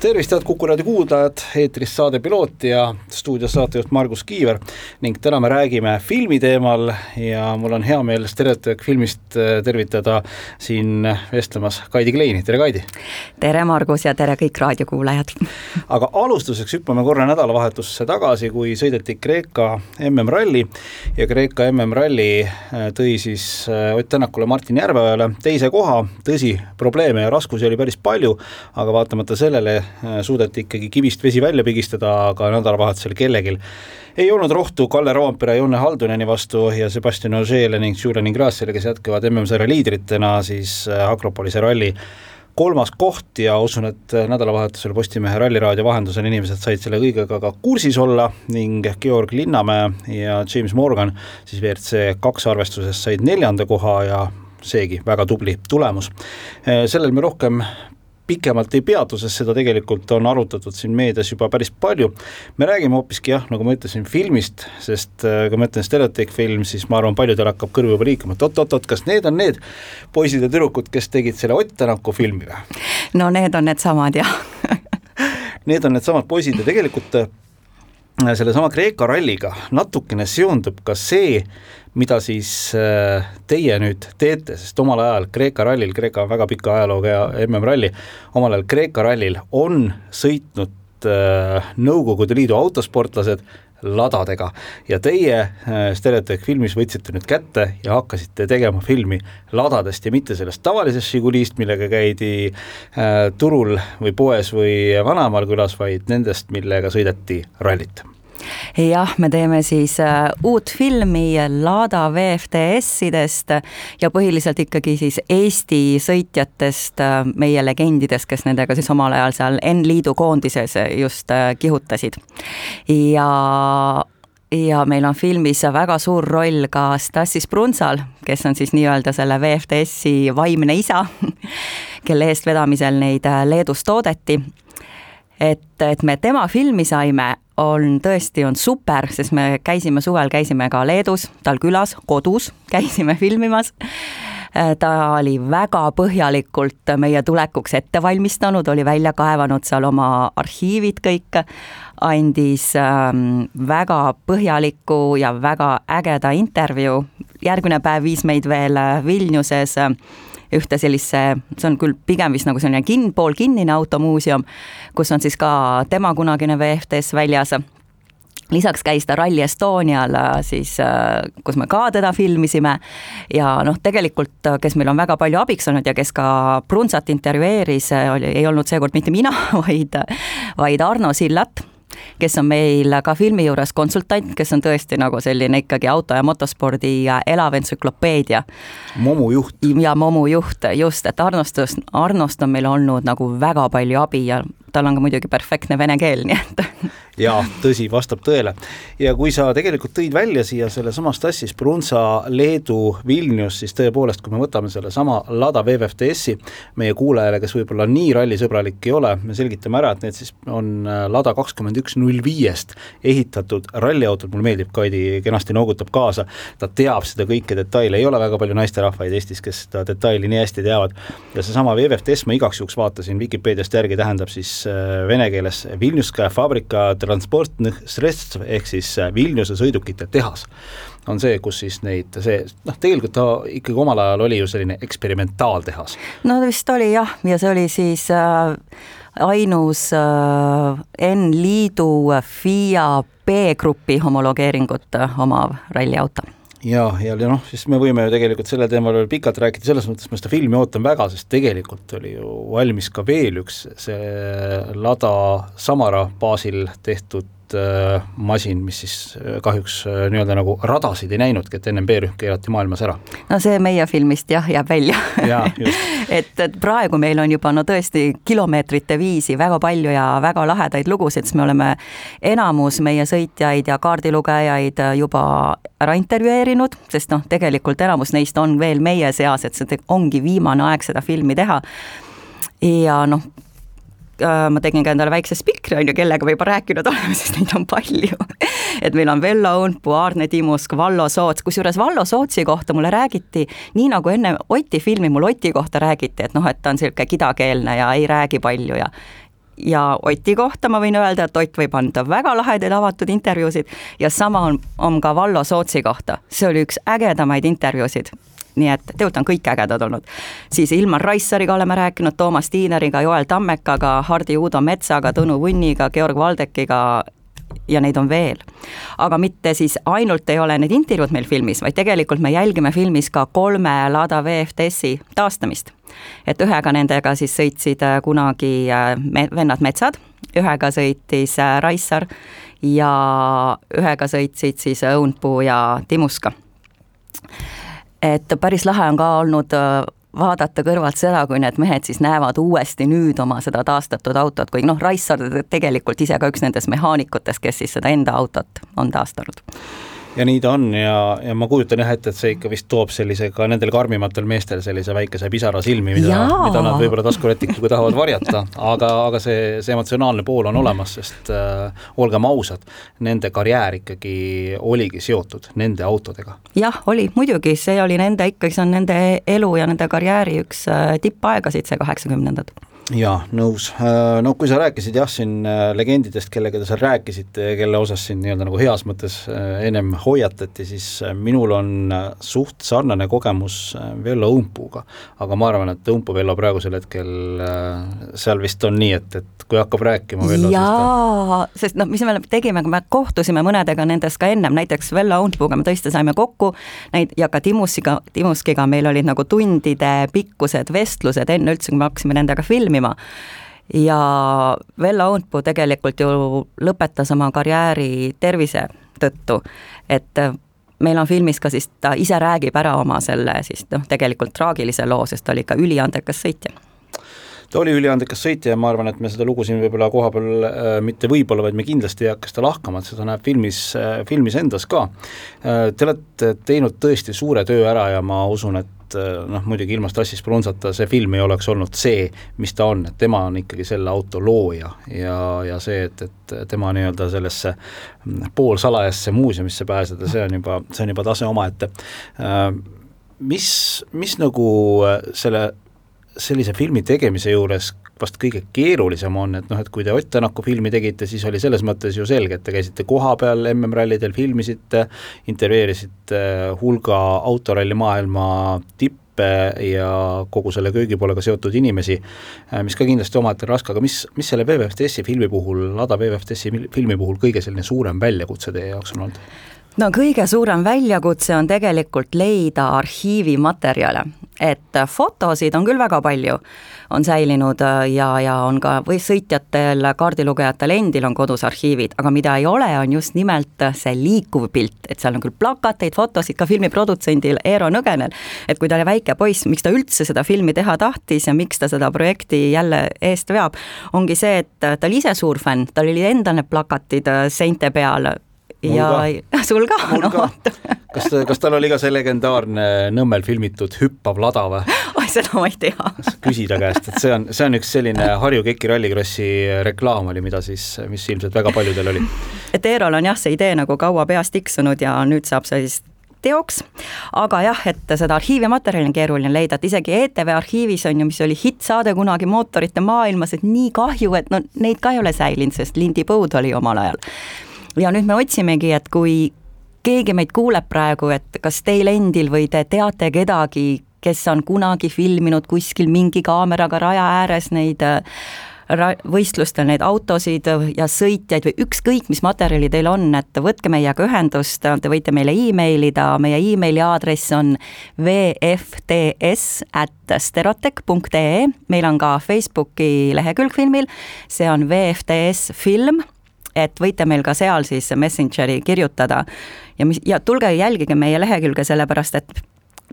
tervist, head Kuku raadio kuulajad, eetris saade Piloot ja stuudios saatejuht Margus Kiiver. Ning täna me räägime filmi teemal ja mul on hea meel Stereotype filmist äh, tervitada siin vestlemas Kaidi Kleini, tere Kaidi! tere Margus ja tere kõik raadiokuulajad! aga alustuseks hüppame korra nädalavahetusse tagasi, kui sõideti Kreeka MM-ralli ja Kreeka MM-ralli äh, tõi siis äh, Ott Tänakule Martin Järveojale teise koha, tõsi, probleeme ja raskusi oli päris palju, aga vaatamata sellele suudeti ikkagi kivist vesi välja pigistada, aga nädalavahetusel kellelgi ei olnud rohtu Kalle Roompere, Jonne Halduneni vastu ja Sebastian Ogiele ning Julian Grassile, kes jätkavad MM-sarja liidritena siis äh, Akropolise ralli kolmas koht ja usun, et nädalavahetusel Postimehe Ralliraadio vahendusel inimesed said selle kõigega ka kursis olla ning Georg Linnamäe ja James Morgan siis WRC kaks arvestuses said neljanda koha ja seegi väga tubli tulemus. Äh, sellel me rohkem pikemalt ei peatu, sest seda tegelikult on arutatud siin meedias juba päris palju. me räägime hoopiski jah, nagu ma ütlesin, filmist, sest äh, kui ma ütlen Stereotype film, siis ma arvan, paljudel hakkab kõrv juba liikuma, et oot-oot-oot, kas need on need poisid ja tüdrukud, kes tegid selle Ott Tänaku filmi või? no need on needsamad jah Need on needsamad poisid ja tegelikult äh, sellesama Kreeka ralliga natukene seondub ka see, mida siis äh, teie nüüd teete, sest omal ajal Kreeka rallil, Kreeka on väga pika ajalooga ja MM-ralli, omal ajal Kreeka rallil on sõitnud äh, Nõukogude Liidu autosportlased ladadega. Ja teie äh, Stereotype filmis võtsite nüüd kätte ja hakkasite tegema filmi ladadest ja mitte sellest tavalisest Žigulist, millega käidi turul või poes või Vanamaal külas, vaid nendest, millega sõideti rallit jah, me teeme siis äh, uut filmi Lada VFTS-idest ja põhiliselt ikkagi siis Eesti sõitjatest, äh, meie legendidest, kes nendega siis omal ajal seal N-liidu koondises just äh, kihutasid. ja ja meil on filmis väga suur roll ka Stassis Brunsal, kes on siis nii-öelda selle VFTS-i vaimne isa, kelle eestvedamisel neid Leedus toodeti et, et me tema filmi saime, on tõesti, on super, sest me käisime suvel, käisime ka Leedus, tal külas, kodus, käisime filmimas ta oli väga põhjalikult meie tulekuks ette valmistanud, oli välja kaevanud seal oma arhiivid kõik, andis ähm, väga põhjaliku ja väga ägeda intervjuu. järgmine päev viis meid veel Vilniuses äh, ühte sellisesse, see on küll pigem vist nagu selline kin-, poolkinnine automuuseum, kus on siis ka tema kunagine VFTS väljas. Lisaks käis ta Rally Estonial siis, kus me ka teda filmisime. Ja noh, tegelikult kes meil on väga palju abiks olnud ja kes ka Prunsat intervjueeris, oli, ei olnud seekord mitte mina, vaid, vaid Arno Sillat kes on meil ka filmi juures konsultant, kes on tõesti nagu selline ikkagi auto ja motospordi elav entsüklopeedia. Momu juht. ja Momu juht, just, et Arnost, Arnost on meil olnud nagu väga palju abi ja tal on ka muidugi perfektne vene keel, nii et jaa, tõsi, vastab tõele. ja kui sa tegelikult tõid välja siia sellesama Stassis Brunsa Leedu Vilnius, siis tõepoolest, kui me võtame sellesama Lada VVFTS-i, meie kuulajale, kes võib-olla nii rallisõbralik ei ole, me selgitame ära, et need siis on äh, Lada kakskümmend üks null viiest ehitatud ralliautod, mulle meeldib, Kaidi kenasti noogutab kaasa, ta teab seda kõike detaile, ei ole väga palju naisterahvaid Eestis, kes seda detaili nii hästi teavad, ja seesama VVFTS ma igaks juhuks vaatasin Vikipeediast järgi, tähendab siis äh, vene keeles Vilniuskaja Fabrika transportnõh sredstv ehk siis äh, Vilniuse sõidukite tehas on see, kus siis neid, see noh, tegelikult ta ikkagi omal ajal oli ju selline eksperimentaaltehas. no vist oli jah, ja see oli siis äh, ainus äh, N-liidu FIA B-grupi homologeeringut äh, omav ralliauto ja, ja, noh, siis me võime ju tegelikult sellel teemal veel pikalt rääkida, selles mõttes ma seda filmi ootan väga, sest tegelikult oli ju valmis ka veel üks see Lada Samara baasil tehtud masin, mis siis äh, kahjuks äh, nii-öelda nagu radasid ei näinudki, et ennem B-rühm keelati maailmas ära. no see meie filmist jah, jääb välja. Et, et praegu meil on juba no tõesti kilomeetrite viisi väga palju ja väga lahedaid lugusid, sest me oleme enamus meie sõitjaid ja kaardilugejaid juba ära intervjueerinud, sest noh, tegelikult enamus neist on veel meie seas, et see ongi viimane aeg seda filmi teha. Ja noh, äh, ma tegin ka endale väikse spikri, on ju, kellega me juba rääkinud oleme, sest neid on palju. Et meil on Vello Õunpuu, Aarne Timusk, Vallo Soots, kusjuures Vallo Sootsi kohta mulle räägiti, nii nagu enne Oti filmi mul Oti kohta räägiti, et noh, et ta on niisugune kidakeelne ja ei räägi palju ja ja Oti kohta ma võin öelda, et Ott võib anda väga lahedaid avatud intervjuusid ja sama on, on ka Vallo Sootsi kohta, see oli üks ägedamaid intervjuusid nii et tegelikult on kõik ägedad olnud. siis Ilmar Raissariga oleme rääkinud, Toomas Tiineriga, Joel Tammekaga, Hardi Uudo Metsaga, Tõnu Vunniga, Georg Valdekiga ja neid on veel. aga mitte siis ainult ei ole need intervjuud meil filmis, vaid tegelikult me jälgime filmis ka kolme Lada VFDS-i taastamist. et ühega nendega siis sõitsid äh, kunagi äh, me, vennad Metsad, ühega sõitis äh, Raissar ja ühega sõitsid siis Õunpuu ja Timuska. Et päris lahe on ka olnud vaadata kõrvalt seda, kui need mehed siis näevad uuesti nüüd oma seda taastatud autot, kuigi noh, Raissaar tegelikult ise ka üks nendest mehaanikutest, kes siis seda enda autot on taastanud ja nii ta on ja, ja ma kujutan jah ette, et see ikka vist toob sellise ka nendel karmimatel meestel sellise väikese pisara silmi, mida, mida nad võib-olla taskurätikuga tahavad varjata, aga, aga see, see emotsionaalne pool on olemas, sest äh, olgem ausad, nende karjäär ikkagi oligi seotud nende autodega. jah, oli. Muidugi, see oli nende ikkagi, see on nende elu ja nende karjääri üks äh, tippaegasid, see kaheksakümnendad jaa, nõus. Äh, no kui sa rääkisid jah, siin äh, legendidest, kellega te seal rääkisite ja kelle osas siin nii-öelda nagu heas mõttes äh, ennem hoiatati, siis minul on suht sarnane kogemus Vello Õunpuuga. aga ma arvan, et Õunpuu Vello praegusel hetkel, seal vist on nii, et, et kui hakkab rääkima Vello, jaa, sest noh, mis me tegime, kui me kohtusime mõnedega nendest ka ennem, näiteks Vello Õunpuuga me tõesti saime kokku, neid ja ka Timuskiga, Timuskiga meil olid nagu tundide pikkused vestlused enne üldse, kui me hakkasime nendega filmi filmima. ja Vella Õunpuu tegelikult ju lõpetas oma karjääri tervise tõttu, et meil on filmis ka siis, ta ise räägib ära oma selle siis noh, tegelikult traagilise loo, sest ta oli ikka üliandekas sõitja ta oli üliandekas sõitja ja ma arvan, et me seda lugu siin võib-olla koha peal äh, mitte võib-olla, vaid me kindlasti ei hakka seda lahkama, et seda näeb filmis äh,, filmis endas ka äh,. Te olete teinud tõesti suure töö ära ja ma usun, et äh, noh, muidugi ilma Stassis Brunzata see film ei oleks olnud see, mis ta on, et tema on ikkagi selle auto looja ja, ja see, et, et tema nii-öelda sellesse poolsalajasse muuseumisse pääseda, see on juba, see on juba tase omaette. Äh, mis, mis nagu äh, selle, sellise filmi tegemise juures vast kõige keerulisem on, et noh, et kui te Ott Tänaku filmi tegite, siis oli selles mõttes ju selge, et te käisite kohapeal MM-rallidel, filmisite, intervjueerisite hulga autoralli maailma tippe ja kogu selle köögipoolega seotud inimesi, mis ka kindlasti omaette raske, aga mis, mis selle WWFTS-i filmi puhul, Lada WWFTS-i filmi puhul kõige selline suurem väljakutse teie jaoks on olnud? No kõige suurem väljakutse on tegelikult leida arhiivimaterjale, et fotosid on küll väga palju, on säilinud äh, ja, ja on ka või sõitjatel, kaardilugejatel endil on kodus arhiivid, aga mida ei ole, on just nimelt see liikuv pilt, et seal on küll plakateid, fotosid ka filmi produtsendil Eero Nõgenel, et kui ta oli väike poiss, miks ta üldse seda filmi teha tahtis ja miks ta seda projekti jälle eest veab, ongi see, et ta oli ise suur fänn, tal oli endal need plakatid äh, seinte peal ja sul ka, no vot. kas, kas tal oli ka see legendaarne Nõmmel filmitud hüppav lada või? oi, seda ma ei tea. küsi ta käest, et see on, see on üks selline Harju Keki Rallycrossi reklaam oli, mida siis, mis ilmselt väga paljudel oli. et Eerol on jah, see idee nagu kaua peas tiksunud ja nüüd saab see siis teoks, aga jah, et seda arhiivimaterjali on keeruline leida, et isegi ETV arhiivis on ju, mis oli hittsaade kunagi mootorite maailmas, et nii kahju, et no neid ka ei ole säilinud, sest Lindi põud oli omal ajal ja nüüd me otsimegi, et kui keegi meid kuuleb praegu, et kas teil endil või te teate kedagi, kes on kunagi filminud kuskil mingi kaameraga raja ääres neid äh, võistlustel neid autosid ja sõitjaid või ükskõik, mis materjali teil on, et võtke meiega ühendust, te võite meile emailida, meie emaili aadress on vfts at sterotech.ee, meil on ka Facebooki lehekülg filmil, see on VFTS film et võite meil ka seal siis Messengeri kirjutada ja mis, ja tulge jälgige meie lehekülge, sellepärast et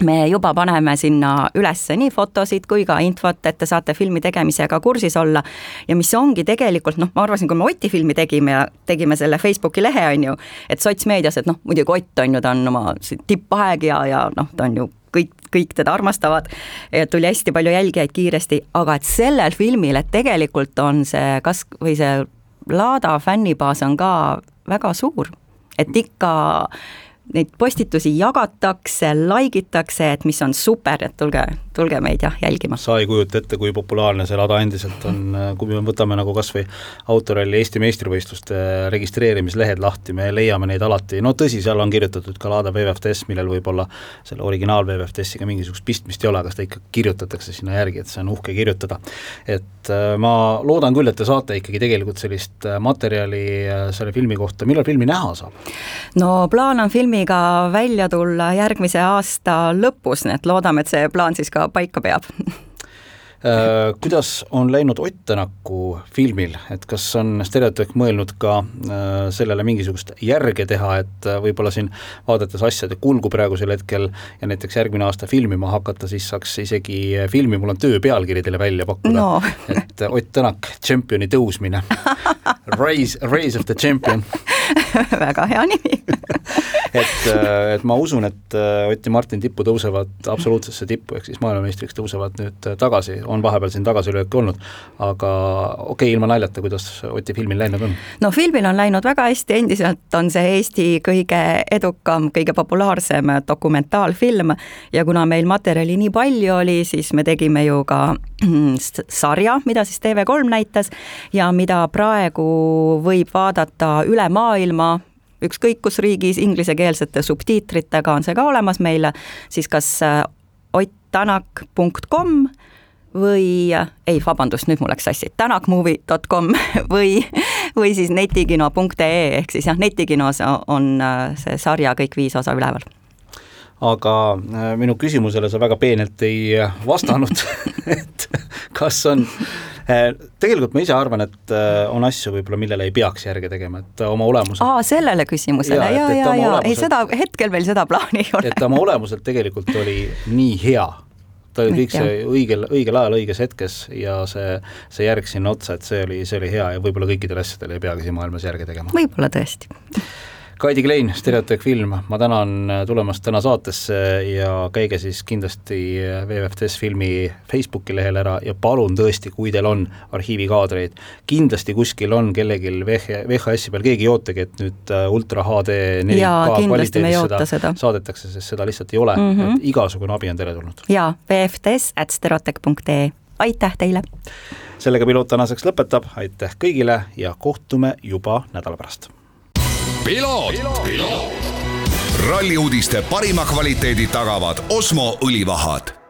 me juba paneme sinna üles nii fotosid kui ka infot, et te saate filmi tegemisega kursis olla. ja mis ongi tegelikult noh, ma arvasin, kui me Oti filmi tegime ja tegime selle Facebooki lehe, on ju, et sotsmeedias, et noh, muidugi Ott on ju, ta on oma tippaeg ja, ja noh, ta on ju kõik, kõik teda armastavad, tuli hästi palju jälgijaid kiiresti, aga et sellel filmil, et tegelikult on see kas, või see Laada fännibaas on ka väga suur, et ikka neid postitusi jagatakse, like itakse, et mis on super, et tulge, tulge meid jah jälgima. sa ei kujuta ette, kui populaarne see lada endiselt on, kui me võtame nagu kas või autoralli Eesti meistrivõistluste registreerimislehed lahti, me leiame neid alati, no tõsi, seal on kirjutatud ka Lada WWFTS, millel võib-olla selle originaal WWFTS-iga mingisugust pistmist ei ole, aga seda ikka kirjutatakse sinna järgi, et see on uhke kirjutada. et äh, ma loodan küll, et te saate ikkagi tegelikult sellist äh, materjali äh, selle filmi kohta, millal filmi näha saab? no plaan on filmi filmiga välja tulla järgmise aasta lõpus, nii et loodame, et see plaan siis ka paika peab. Äh, kuidas on läinud Ott Tänaku filmil, et kas on Stereotüüp mõelnud ka äh, sellele mingisugust järge teha, et äh, võib-olla siin vaadates asjade kulgu praegusel hetkel ja näiteks järgmine aasta filmima hakata, siis saaks isegi filmi Mul on töö pealkiri teile välja pakkuda. No. et Ott Tänak, tšempioni tõusmine. Rise, Rise of the Champion väga hea nimi et, äh, et ma usun, et äh, Ott ja Martin tippu tõusevad absoluutsesse tippu, ehk siis maailmameistriks tõusevad nüüd äh, tagasi, on vahepeal siin tagasilööke olnud, aga okei okay,, ilma naljata, kuidas Oti filmil läinud on? no filmil on läinud väga hästi, endiselt on see Eesti kõige edukam, kõige populaarsem dokumentaalfilm ja kuna meil materjali nii palju oli, siis me tegime ju ka sarja, mida siis TV3 näitas ja mida praegu võib vaadata üle maailma ükskõik kus riigis, inglisekeelsete subtiitritega on see ka olemas meile, siis kas äh, ottanak.com või, ei, vabandust, nüüd mul läks sassi, tanakmovie.com või, või siis netikino.ee ehk siis jah, netikinos on äh, see sarja kõik viis osa üleval aga äh, minu küsimusele sa väga peenelt ei vastanud et kas on Äh, tegelikult ma ise arvan, et äh, on asju võib-olla, millele ei peaks järge tegema, et oma olemuselt. aa, sellele küsimusele ja, ja, ja, ja, ei seda, hetkel meil seda plaani ei ole. et ta oma olemuselt tegelikult oli nii hea ta oli kõik see õigel, õigel ajal õiges hetkes ja see, see järg sinna otsa, et see oli, see oli hea ja võib-olla kõikidele asjadele ei peagi siin maailmas järge tegema. võib-olla tõesti Kaidi Klein, Stereotüüp film, ma tänan tulemast täna saatesse ja käige siis kindlasti WWFTS filmi Facebooki lehel ära ja palun tõesti, kui teil on arhiivikaadreid, kindlasti kuskil on kellelgi VH, VHS-i peal, keegi ei ootagi, et nüüd äh, ultra HD 4K kvaliteedis seda, seda saadetakse, sest seda lihtsalt ei ole mm, -hmm. et igasugune abi on teretulnud. jaa, WFTS at stereotech.ee, aitäh teile! sellega piloot tänaseks lõpetab, aitäh kõigile ja kohtume juba nädala pärast ralli uudiste parima kvaliteedi tagavad Osmo õlivahad